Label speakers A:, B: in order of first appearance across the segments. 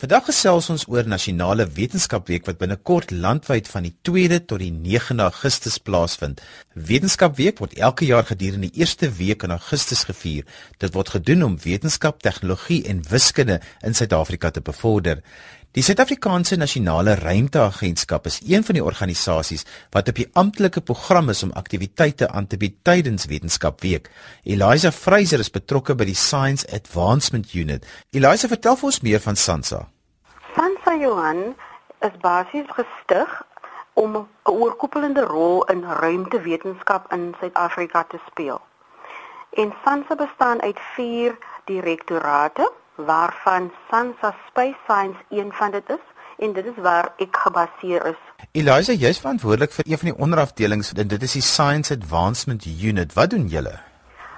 A: Vandag gesels ons oor Nasionale Wetenskapweek wat binnekort landwyd van die 2de tot die 9de Augustus plaasvind. Wetenskapweek word elke jaar gedurende die eerste week in Augustus gevier. Dit word gedoen om wetenskap, tegnologie en wiskunde in Suid-Afrika te bevorder. Die Suid-Afrikaanse Nasionale Ruimteagentskap is een van die organisasies wat op die amptelike program is om aktiwiteite aan te bied tydens Wetenskapweek. Eliza Fraser is betrokke by die Science Advancement Unit. Eliza, vertel vir ons meer van SANSA.
B: SANSA Johan is basies gestig om 'n oorkoepelende rol in ruimtewetenskap in Suid-Afrika te speel. En SANSA bestaan uit 4 direktorate waarvan Sansa Space Science een van dit is en dit is waar ek gebaseer is.
A: Eliza, jy's verantwoordelik vir een van die onderafdelings en dit is die Science Advancement Unit. Wat doen julle?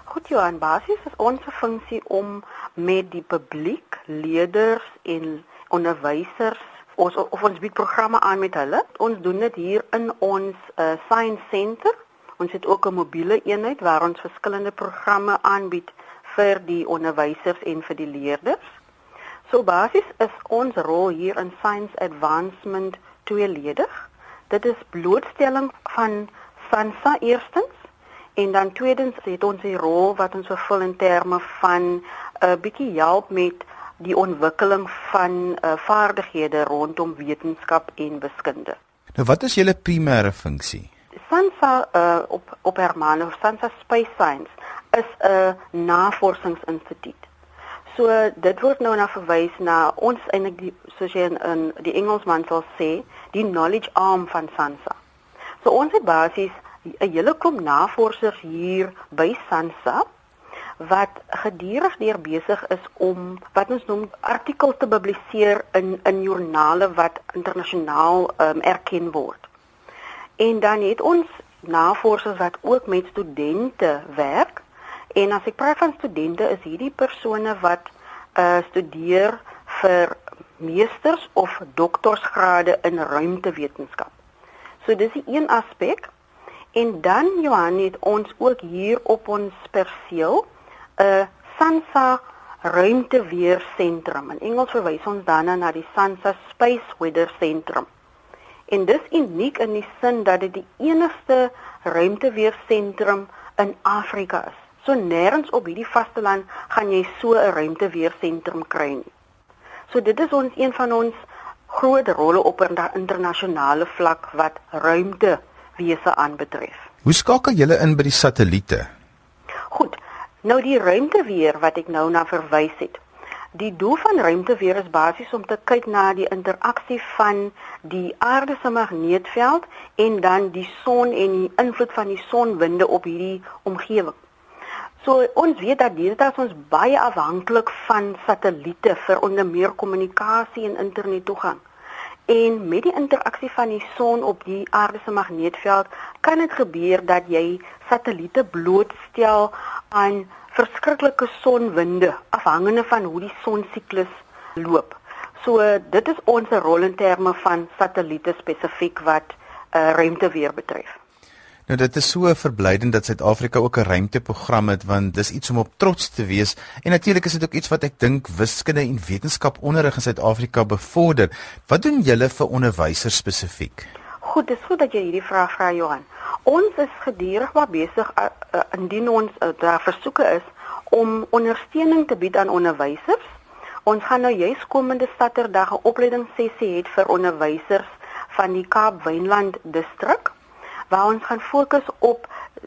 B: Goed Johan, basies is ons funksie om met die publiek, leerders en onderwysers ons of ons bied programme aan met hulle. Ons doen dit hier in ons uh, Science Center. Ons het ook 'n mobiele eenheid waar ons verskillende programme aanbied vir die onderwysers en vir die leerders. So basies is ons rol hier in Science Advancement tweeledig. Dit is blootstelling van SANSA eerstens en dan tweedens het ons die rol wat ons vervul in terme van 'n uh, bietjie help met die ontwikkeling van uh, vaardighede rondom wetenskap en wiskunde.
A: Nou wat is julle primêre funksie?
B: SANSA uh, op op Hermanus SANSA Space Science is 'n navorsingsinstituut. So dit word nou na verwys na ons eintlik die soos jy in, in die Engelsman sal sê, die knowledge arm van SANSA. So ons het basies 'n hele klomp navorsers hier by SANSA wat gedurig deur besig is om wat ons noem artikels te publiseer in in joernale wat internasionaal um, erken word. En dan het ons navorsers wat ook met studente werk En as ek praat van studente is hierdie persone wat uh studeer vir meesters of doktorsgrade in ruimtewetenskap. So dis die een aspek. En dan Johan het ons ook hier op ons perseel 'n uh, SANSA ruimteweersentrum. In Engels verwys ons dan na die SANSA Space Weather Centrum. En dis uniek in die sin dat dit die enigste ruimteweersentrum in Afrika is. So nêrens op hierdie vasteland gaan jy so 'n ruimteweersentrum kry nie. So dit is ons een van ons groot rolle op 'n internasionale vlak wat ruimtewese aanbetref.
A: Hoe skakel julle in by die satelliete?
B: Goed. Nou die ruimteweer wat ek nou na verwys het. Die doel van ruimteweer is basies om te kyk na die interaksie van die aarde se magneetveld en dan die son en die invloed van die sonwinde op hierdie omgewing. So ons weet dat dat ons baie afhanklik van satelliete vir onder meer kommunikasie en internet toegang. En met die interaksie van die son op die aarde se magneetveld kan dit gebeur dat jy satelliete blootstel aan verskriklike sonwinde afhangende van hoe die sonsiklus loop. So dit is ons rol in terme van satelliete spesifiek wat uh, ruimteweer betref.
A: Nou dit is so verblydend dat Suid-Afrika ook 'n ruimteprogram het want dis iets om op trots te wees en natuurlik is dit ook iets wat ek dink wiskunde en wetenskap onderrig in Suid-Afrika bevorder. Wat doen julle vir onderwysers spesifiek?
B: Goed, dis goed dat jy hierdie vraag vra Johan. Ons is gedurig maar besig uh, uh, indien ons uh, daar versoeke is om ondersteuning te bied aan onderwysers. Ons gaan nou juis komende Saterdag 'n opleidingssessie hê vir onderwysers van die Kaap Wynland distrik waar ons gaan fokus op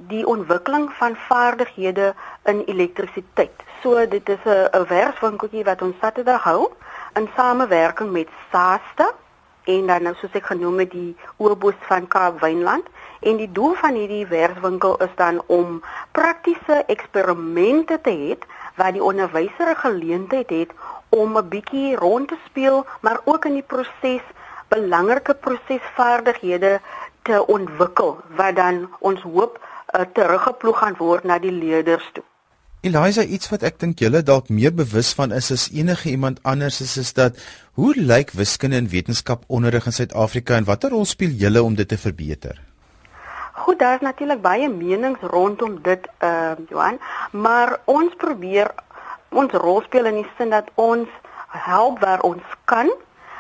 B: die ontwikkeling van vaardighede in elektrisiteit. So dit is 'n werkswinkeltjie wat ons Saterdag hou in samewerking met SASTA en dan nou soos ek genoem het die Oorboos van Kaap Wynland en die doel van hierdie werkswinkel is dan om praktiese eksperimente te hê waar die onderwyser 'n geleentheid het om 'n bietjie rond te speel maar ook in die proses belangrike prosesvaardighede te ontwikkel wat dan ons hoop uh, teruggeploeg gaan word na die leerders toe.
A: Eliza, iets wat ek dink julle dalk meer bewus van is as enige iemand anders is is dat hoe lyk wiskunde en wetenskap onderrig in Suid-Afrika en watter rol speel julle om dit te verbeter?
B: Goed, daar is natuurlik baie menings rondom dit, uh Johan, maar ons probeer ons rol speel in die sin dat ons help waar ons kan.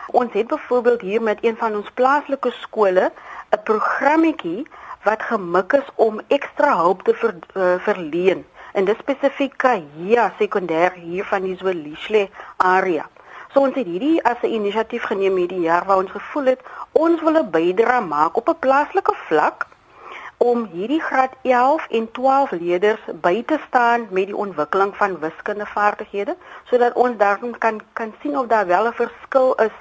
B: Ons het byvoorbeeld hier met een van ons plaaslike skole 'n programmetjie wat gemik is om ekstra hulp te ver, uh, verleen. En dis spesifiek hier sekondêr hier van die Zwelishle area. So ons het hierdie as 'n inisiatief geneem hierdie jaar waar ons gevoel het ons wil 'n bydrae maak op 'n plaaslike vlak om hierdie graad 11 en 12 leerders by te staan met die ontwikkeling van wiskundevaardighede sodat ons daarin kan kan sien of daar wel 'n verskil is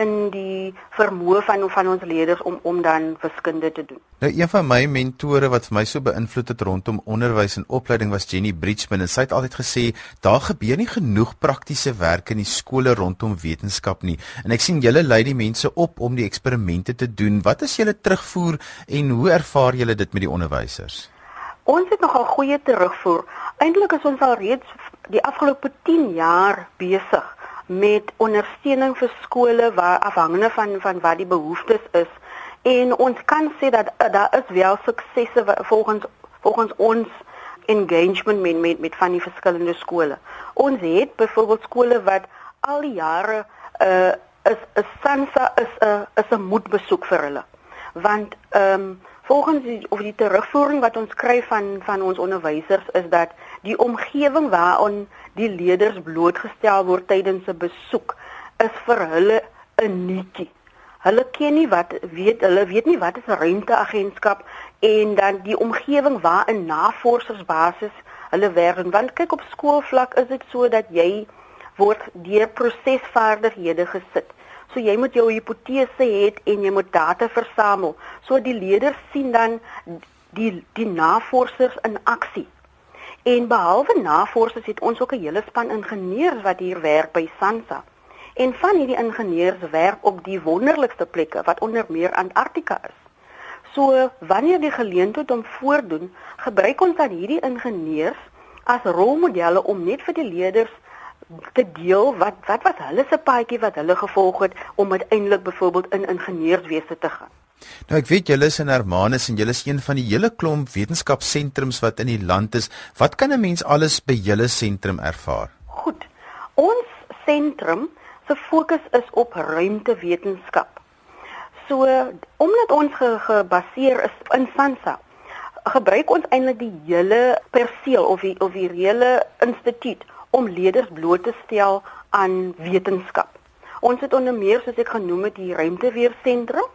B: in die vermoë van van ons leerders om om dan wiskunde te doen.
A: Nou een van my mentore wat vir my so beïnvloed het rondom onderwys en opleiding was Jenny Bridgman en sy het altyd gesê daar gebeur nie genoeg praktiese werk in die skole rondom wetenskap nie. En ek sien julle lei die mense op om die eksperimente te doen. Wat is julle terugvoer en hoe ervaar julle dit met die onderwysers?
B: Ons het nogal goeie terugvoer. Eintlik is ons al reeds die afgelope 10 jaar besig met ondersteuning vir skole waar afhangende van van wat die behoeftes is en ons kan sê dat uh, daar is wel suksesse volgens volgens ons engagement met met met van die verskillende skole. Ons het byvoorbeeld skole wat al die jare uh is 'n Sansa is 'n is 'n moedbesoek vir hulle. Want ehm um, volgens die of die terugvoering wat ons kry van van ons onderwysers is dat die omgewing waarin die leerders blootgestel word tydens 'n besoek is vir hulle 'n nuutjie. Hulle ken nie wat weet hulle weet nie wat is 'n renteagentskap en dan die omgewing waarin navorsersbasis hulle werk want kyk op skoolvlak is dit so dat jy word deur prosesvaardighede gesit. So jy moet jou hipotese hê en jy moet data versamel. So die leerders sien dan die die navorsers in aksie. En behalwe navorsers het ons ook 'n hele span ingenieurs wat hier werk by SANSA. En van hierdie ingenieurs werk op die wonderlikste plekke wat onder meer Antarktika is. So wanneer die geleentheid om voordoen, gebruik ons dan hierdie ingenieurs as rolmodelle om net vir die leerders te deel wat wat was hulle se paadjie wat hulle gevolg het om uiteindelik byvoorbeeld in ingenieurswese te gaan.
A: Nou ek weet julle is in Hermanus en julle is een van die hele klomp wetenskapsentrums wat in die land is. Wat kan 'n mens alles by julle sentrum ervaar?
B: Goed. Ons sentrum se fokus is op ruimtewetenskap. So omdat ons ge gebaseer is in Sansa, gebruik ons eintlik die hele perseel of die of die hele instituut om leerders bloot te stel aan wetenskap. Ons het onder meer soos ek genoem het die ruimteweersentrum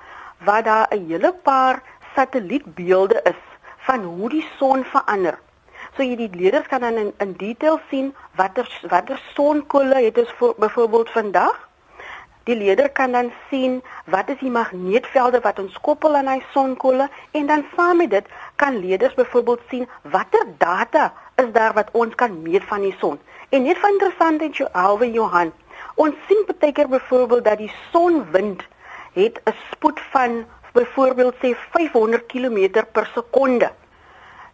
B: waar daar 'n hele paar satellietbeelde is van hoe die son verander. So jy die leerders kan dan in, in detail sien watter watter sonkolle het ons byvoorbeeld vandag. Die leerder kan dan sien wat is die magneetvelde wat ons koppel aan hy sonkolle en dan saam met dit kan leerders byvoorbeeld sien watter data is daar wat ons kan meet van die son. En net van interessant het jou Alwe Johan. Ons sien baie keer byvoorbeeld dat die sonwind het 'n spoed van byvoorbeeld sê 500 km per sekonde.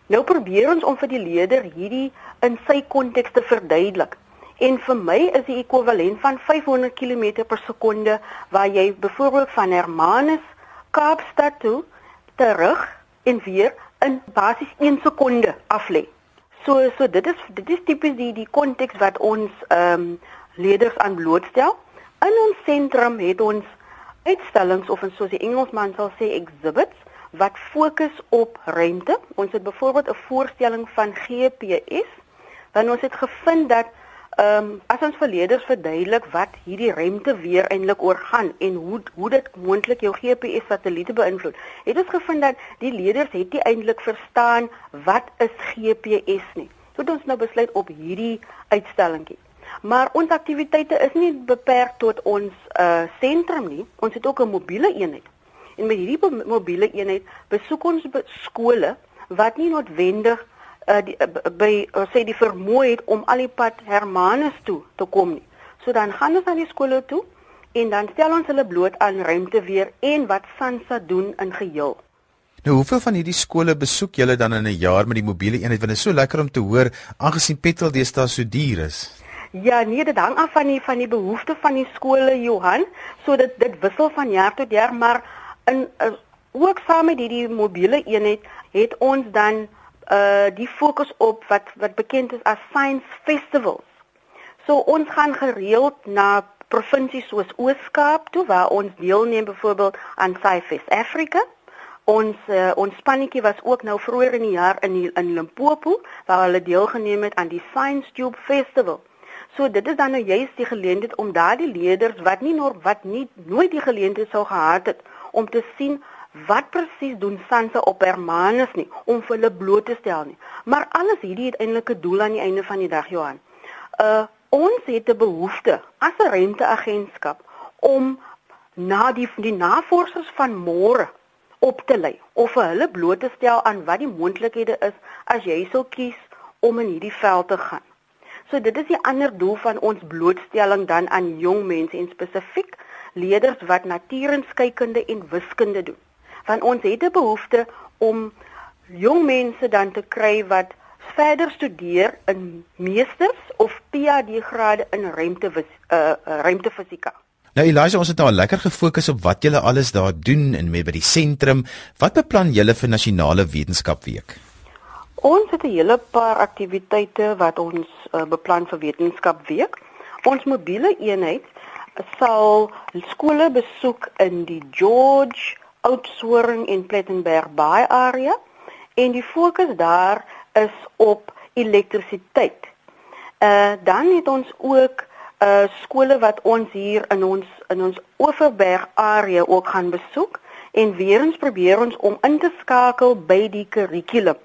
B: Nou probeer ons om vir die leerder hierdie in sy konteks te verduidelik. En vir my is die ekwivalent van 500 km per sekonde waar jy byvoorbeeld van Hermanus Kaapstad toe terug en weer in basies 1 sekonde aflê. So so dit is dit is tipies die die konteks wat ons ehm um, leerders aan blootstel. In ons sentrum het ons uitstallings of soos die Engelsman sal sê exhibits wat fokus op rente. Ons het byvoorbeeld 'n voorstelling van GPS want ons het gevind dat ehm um, as ons verleerders verduidelik wat hierdie rente weer eintlik oor gaan en hoe hoe dit moontlik jou GPS satelliete beïnvloed. Het ons gevind dat die leerders het nie eintlik verstaan wat is GPS nie. So het ons nou besluit op hierdie uitstallingkie Maar ons aktiwiteite is nie beperk tot ons uh sentrum nie. Ons het ook 'n mobiele eenheid. En met hierdie mobiele eenheid besoek ons be skole wat nie noodwendig uh, die, uh by uh, sê die vermoë het om al die pad Hermanus toe te kom nie. So dan gaan ons na die skole toe en dan stel ons hulle bloot aan ruimte weer en wat Sansa doen in geheel.
A: Nou hoeveel van hierdie skole besoek julle dan in 'n jaar met die mobiele eenheid want dit is so lekker om te hoor aangesien petrol deesdae so duur is.
B: Ja, nee, dit hang af van die van die behoeftes van die skole Johan, so dit dit wissel van jaar tot jaar, maar in uh, ook saam met hierdie mobiele eenheid het ons dan uh die fokus op wat wat bekend is as science festivals. So ons gaan gereeld na provinsies soos Oos-Kaap toe waar ons deelneem byvoorbeeld aan SciFest Africa. Ons uh, ons spannetjie was ook nou vroeër in die jaar in die, in Limpopo waar hulle deelgeneem het aan die Science Tube Festival. So dit is dan nou juist die geleentheid om daardie leerders wat nie nog wat nie nooit die geleentheid sou gehad het om te sien wat presies doen Sansa op Hermanus nie om vir hulle bloot te stel nie. Maar alles hierdie het eintlik 'n doel aan die einde van die dag Johan. Uh ons het 'n behoefte as 'n renteagentskap om na die die navorsers van môre op te lei of vir hulle bloot te stel aan wat die moontlikhede is as jy sou kies om in hierdie veld te gaan. So dit is die ander doel van ons blootstelling dan aan jong mense en spesifiek leerders wat natuurenskykende en wiskunde doen want ons het 'n behoefte om jong mense dan te kry wat verder studeer in meesters of PhD grade in ruimte uh, ruimtefisika.
A: Nou Elisa, ons het nou lekker gefokus op wat julle alles daar doen en met by die sentrum. Wat beplan julle vir nasionale wetenskapweek?
B: Ons het 'n hele paar aktiwiteite wat ons uh, beplan vir wetenskapweek. Ons mobiele eenheid sal skole besoek in die George Oudtshoorn en Plettenberg Bay area en die fokus daar is op elektrisiteit. Uh dan het ons ook uh skole wat ons hier in ons in ons Oeverberg area ook gaan besoek en weer eens probeer ons om in te skakel by die kurrikulum.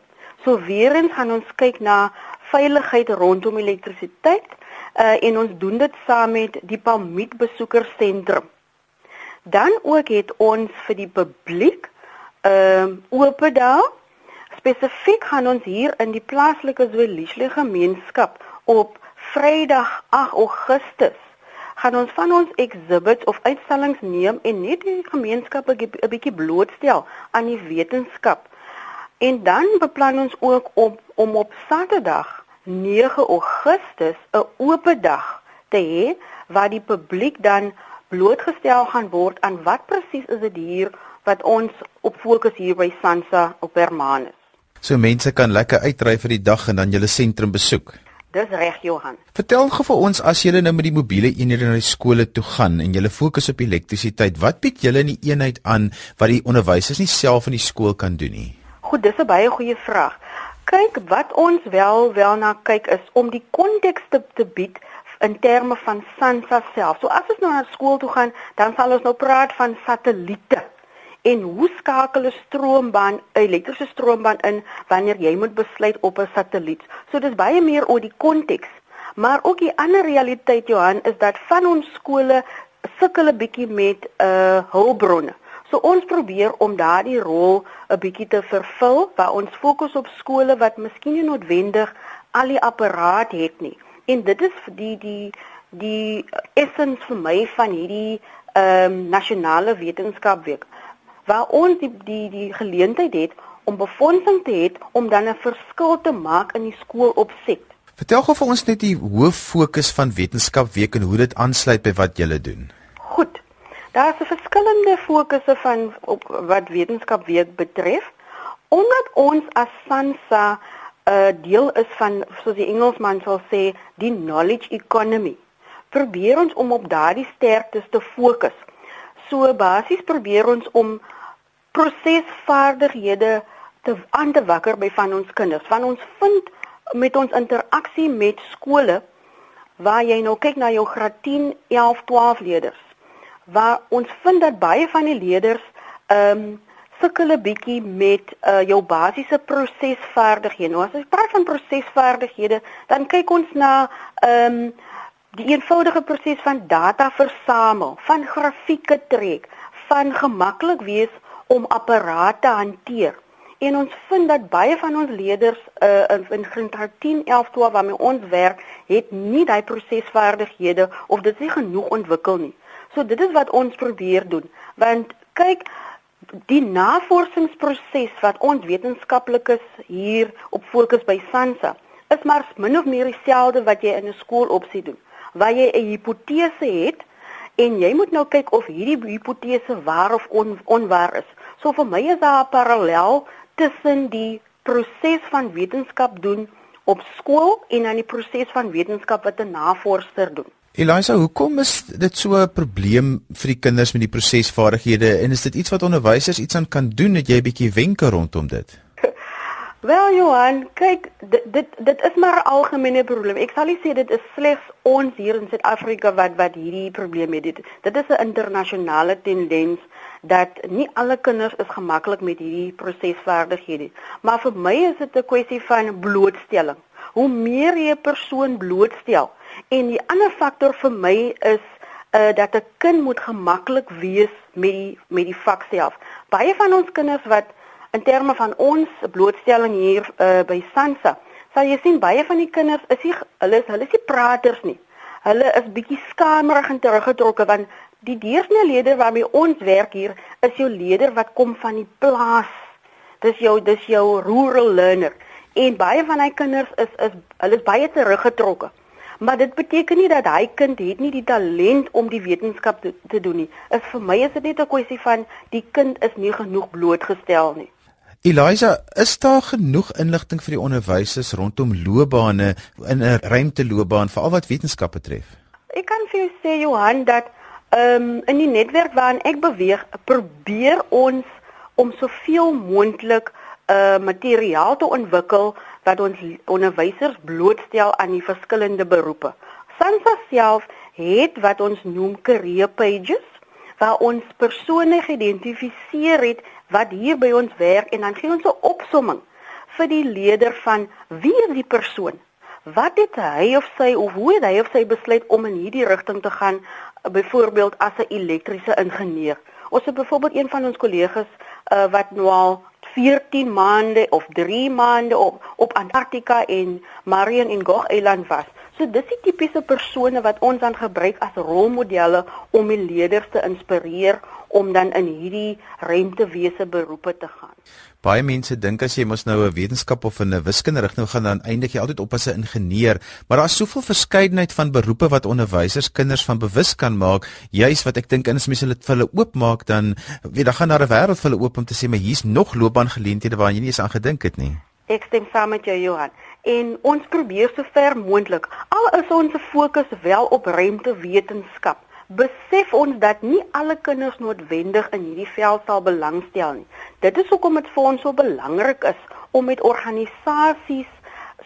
B: So weer eens gaan ons kyk na veiligheid rondom elektrisiteit uh en ons doen dit saam met die Palmiet besoekersentrum. Dan ook het ons vir die publiek ehm uh, oop dae. Spesifiek gaan ons hier in die plaaslike Zwelishle gemeenskap op Vrydag 8 Augustus gaan ons van ons exhibits of uitstallings neem en net die gemeenskap 'n bietjie blootstel aan die wetenskap. En dan beplan ons ook om om op Saterdag 9 Augustus 'n oop dag te hê waar die publiek dan blootgestel gaan word aan wat presies is dit hier wat ons op fokus hier by Sansa op Hermanus.
A: So mense kan lekker uitry vir die dag en dan julle sentrum besoek.
B: Dis reg Johan.
A: Vertel gou vir ons as julle nou met die mobiele eenhede na die skole toe gaan en julle fokus op elektrisiteit, wat bied julle in die eenheid aan wat die onderwysers nie self in die skool kan doen nie?
B: Goed, dis 'n baie goeie vraag. Kyk, wat ons wel wel na kyk is om die konteks te, te bied in terme van SANSA self. So as ons nou na skool toe gaan, dan sal ons nou praat van satelliete en hoe skakel 'n stroombaan, 'n elektriese stroombaan in wanneer jy moet besluit op 'n satelliet. So dis baie meer oor die konteks. Maar ook die ander realiteit Johan is dat van ons skole sukkel 'n bietjie met uh hulpbronne. So ons probeer om daardie rol 'n bietjie te vervul waar ons fokus op skole wat miskien nie noodwendig al die apparaat het nie. En dit is die die die essens vir my van hierdie ehm um, nasionale wetenskapweek waar ons die die die geleentheid het om befondsing te hê om dan 'n verskil te maak in die skoolopset.
A: Vertel gou vir ons net die hoof fokus van wetenskapweek en hoe dit aansluit by wat julle doen.
B: Daar is verskillende fokusse van op wat wetenskapweek betref. Omdat ons as SANSA 'n uh, deel is van soos die Engelsman sal sê die knowledge economy. Probeer ons om op daardie sterktes te fokus. So basies probeer ons om prosesvaardighede te aan te wakker by van ons kinders. Van ons vind met ons interaksie met skole waar jy nou kyk na jou graad 10, 11, 12 leerders. Waar ons vind dat baie van die leerders ehm um, sukkel 'n bietjie met uh, jou basiese prosesvaardighede. Nou as ons praat van prosesvaardighede, dan kyk ons na ehm um, die eenvoudige proses van data versamel, van grafieke trek, van gemaklik wees om apparate hanteer. En ons vind dat baie van ons leerders uh, in graad 10, 11, 12 waarmee ons werk, het nie daai prosesvaardighede of dit is genoeg ontwikkel nie. So dit is wat ons probeer doen. Want kyk, die navorsingsproses wat ons wetenskaplikes hier op fokus by SANSA is maar min of meer dieselfde wat jy in 'n skool opsie doen waar jy 'n hipotese het en jy moet nou kyk of hierdie hipotese waar of on, onwaar is. So vir my is daar 'n parallel tussen die proses van wetenskap doen op skool en dan die proses van wetenskap wat 'n navorser doen.
A: Elisa, hoekom is dit so 'n probleem vir die kinders met die prosesvaardighede en is dit iets wat onderwysers iets aan kan doen? Het jy 'n bietjie wenke rondom dit?
B: Wel Johan, kyk, dit dit dit is maar 'n algemene probleem. Ek sal nie sê dit is slegs ons hier in Suid-Afrika wat wat hierdie probleem het. Dit, dit is 'n internasionale tendens dat nie alle kinders is gemaklik met hierdie prosesvaardighede. Maar vir my is dit 'n kwessie van blootstelling. Hoe meer jy 'n persoon blootstel en die ander faktor vir my is uh dat 'n kind moet gemaklik wees met die met die vak self. Baie van ons kinders wat in terme van ons blootstelling hier uh, by Sansa, sal jy sien baie van die kinders is nie hulle is hulle is nie praters nie. Hulle is bietjie skamerig en teruggetrokke want die deursnee leier waarmee ons werk hier is jou leier wat kom van die plaas. Dis jou dis jou rural learner en baie van hy kinders is is hulle is baie teruggetrokke. Maar dit beteken nie dat hy kind het nie die talent om die wetenskap te, te doen nie. Is vir my is dit net 'n kwessie van die kind is nie genoeg blootgestel nie.
A: Eliza, is daar genoeg inligting vir die onderwysers rondom loopbane in 'n ruimteloopbaan veral wat wetenskap betref?
B: Ek kan vir jou sê Johan dat ehm um, in die netwerk waarin ek beweeg, probeer ons om soveel moontlik uh materiaal te ontwikkel wat ons onderwysers blootstel aan die verskillende beroepe. Sansa self het wat ons noem career pages waar ons persone geïdentifiseer het wat hier by ons werk en dan gee ons 'n opsomming vir die leier van wie is die persoon? Wat het hy of sy of hoe het hy of sy besluit om in hierdie rigting te gaan byvoorbeeld as 'n elektriese ingenieur? Ons het byvoorbeeld een van ons kollegas uh, wat nou al 14 maande of 3 maande op op Antarktika en Marion en Gog Eiland was. So dis die tipiese persone wat ons dan gebruik as rolmodelle om die leerders te inspireer om dan in hierdie ruimtewese beroepe te gaan.
A: Baie mense dink as jy mos nou 'n wetenskap of 'n wiskunde rigting gaan dan eindig jy altyd op as 'n ingenieur, maar daar's soveel verskeidenheid van beroepe wat onderwysers kinders van bewus kan maak, juis wat ek dink mense dit vir hulle oopmaak dan weet dan gaan daar 'n wêreld vir hulle oop om te sê maar hier's nog loopbaangeleenthede waar jy nie eens aan gedink het nie.
B: Ek stem saam met jou Johan. En ons probeer so ver moontlik al is ons fokus wel op ruimtewetenskap besef ons dat nie alle kinders noodwendig in hierdie veld sal belangstel nie. Dit is hoekom dit vir ons so belangrik is om met organisasies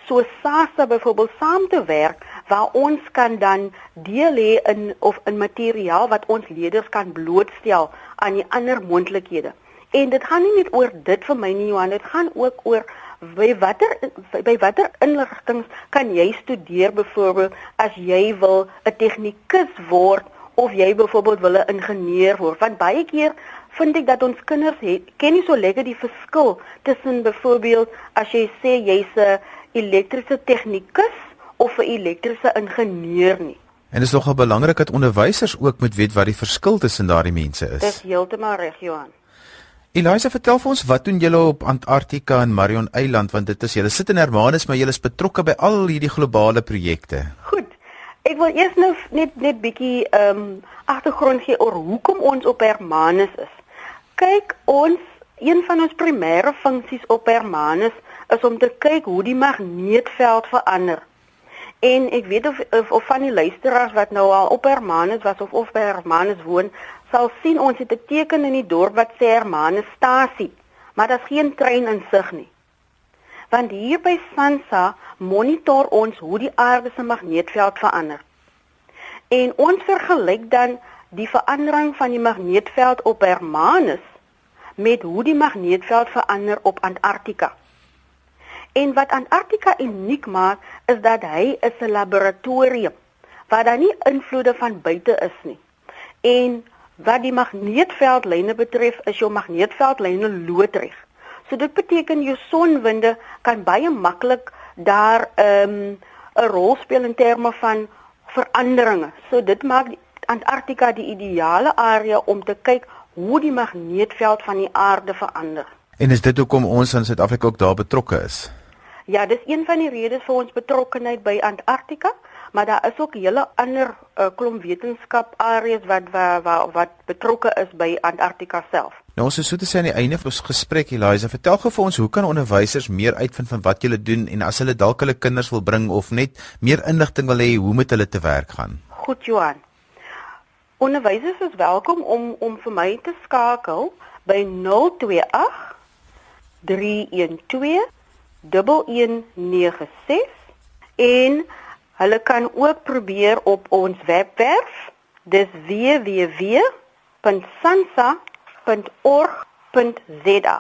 B: so SASSA byvoorbeeld saam te werk waar ons kan dan deel hê in of in materiaal wat ons leerders kan blootstel aan die ander moontlikhede. En dit gaan nie net oor dit vir my nie Johan, dit gaan ook oor by watter by watter inligting kan jy studeer byvoorbeeld as jy wil 'n tegnikus word of jy byvoorbeeld wil 'n ingenieur word want baie keer vind ek dat ons kinders het, ken nie so lekker die verskil tussen byvoorbeeld as jy sê jy's 'n elektriese tegnikus of 'n elektriese ingenieur nie.
A: En dit is nogal belangrik dat onderwysers ook moet weet wat die verskil tussen daardie mense is.
B: Dis heeltemal reg, Johan.
A: Elisa, vertel vir ons wat doen julle op Antarktika en Marion Eiland want dit is julle sit in Hermanus maar julle is betrokke by al hierdie globale projekte.
B: Goed. Ek wil eers nou net net bietjie ehm um, agtergrond gee oor hoekom ons op Hermanus is. Kyk, ons een van ons primêre funksies op Hermanus is om te kyk hoe die magneetveld verander. En ek weet of of, of van die luisteraars wat nou al op Hermanus was of of by Hermanus woon, sal sien ons het 'n teken in die dorp wat sê Hermanusstasie, maar daar's geen trein in sig nie want hier by Sansa monitor ons hoe die aarde se magneetveld verander. En ons vergelyk dan die verandering van die magneetveld op Hermanus met hoe die magneetveld verander op Antarktika. En wat Antarktika uniek maak, is dat hy 'n laboratorium waar daar nie invloede van buite is nie. En wat die magneetveldlyne betref, is jou magneetveldlyne loodreg. So dit beteken jou sonwinde kan baie maklik daar 'n um, 'n rol speel in terme van veranderinge. So dit maak Antarktika die ideale area om te kyk hoe die magneetveld van die aarde verander.
A: En is dit hoekom ons in Suid-Afrika ook daar betrokke is?
B: Ja, dis een van die redes vir ons betrokkeheid by Antarktika, maar daar is ook hele ander uh, klomp wetenskap areas wat wat wat, wat betrokke is by Antarktika self.
A: Nou ons is so te sê aan die einde van ons gesprek Eliza, vertel gou vir ons hoe kan onderwysers meer uitvind van wat julle doen en as hulle dalk hulle kinders wil bring of net meer inligting wil hê hoe moet hulle te werk gaan?
B: Goed Johan. Onderwysers is welkom om om vir my te skakel by 028 312 1196 en hulle kan ook probeer op ons webwerf dis www.sansa.org.za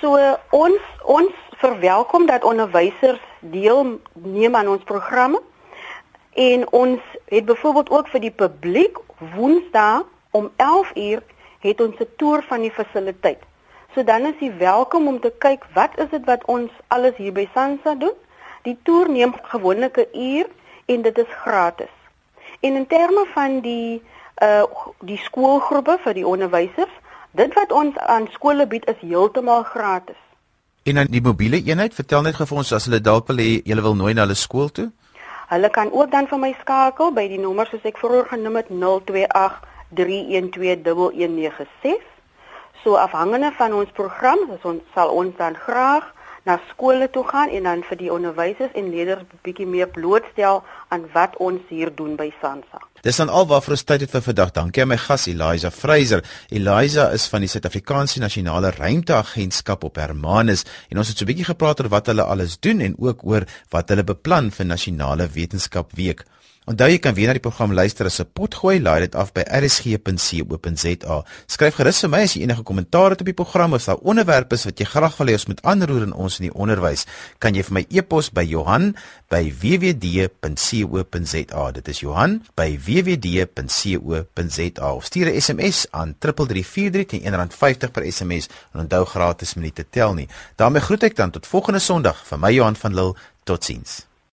B: so ons ons verwelkom dat onderwysers deelneem aan ons programme en ons het byvoorbeeld ook vir die publiek woensdae om 11 uur het ons 'n toer van die fasiliteit So dan is jy welkom om te kyk wat is dit wat ons alles hier by Sansa doen. Die toer neem gewoonlik 'n uur en dit is gratis. En in terme van die uh die skoolgroepe vir die onderwysers, dit wat ons aan skole bied is heeltemal gratis.
A: En dan die mobiele eenheid, vertel net gou vir ons as hulle dalk wil hê jy wil nooi na hulle skool toe.
B: Hulle kan ook dan vir my skakel by die nommer soos ek vroeër genoem het 028 312 1196 So afhangende van ons program, ons sal ons dan graag na skole toe gaan en dan vir die onderwysers en leerders bietjie meer blootstel aan wat ons hier doen by SANSA.
A: Dis dan alwaar ons tyd het vir vandag. Dankie aan my gas Eliza Freyser. Eliza is van die Suid-Afrikaanse Nasionale Ruimteagentskap op Hermanus en ons het so 'n bietjie gepraat oor wat hulle alles doen en ook oor wat hulle beplan vir Nasionale Wetenskap Week. Onthou jy kan weer na die program luister as 'n potgooi, laai dit af by rsg.co.za. Skryf gerus vir my as jy enige kommentaar het op die program of daar onderwerpe is wat jy graag wil hê ons moet aanroer in ons in die onderwys, kan jy vir my e-pos by Johan@wwd.co.za. Dit is Johan by wwd.co.za of stuur 'n SMS aan 3343 teen R1.50 per SMS en onthou gratis minute tel nie. daarmee groet ek dan tot volgende Sondag van my Johan van Lille. Totsiens.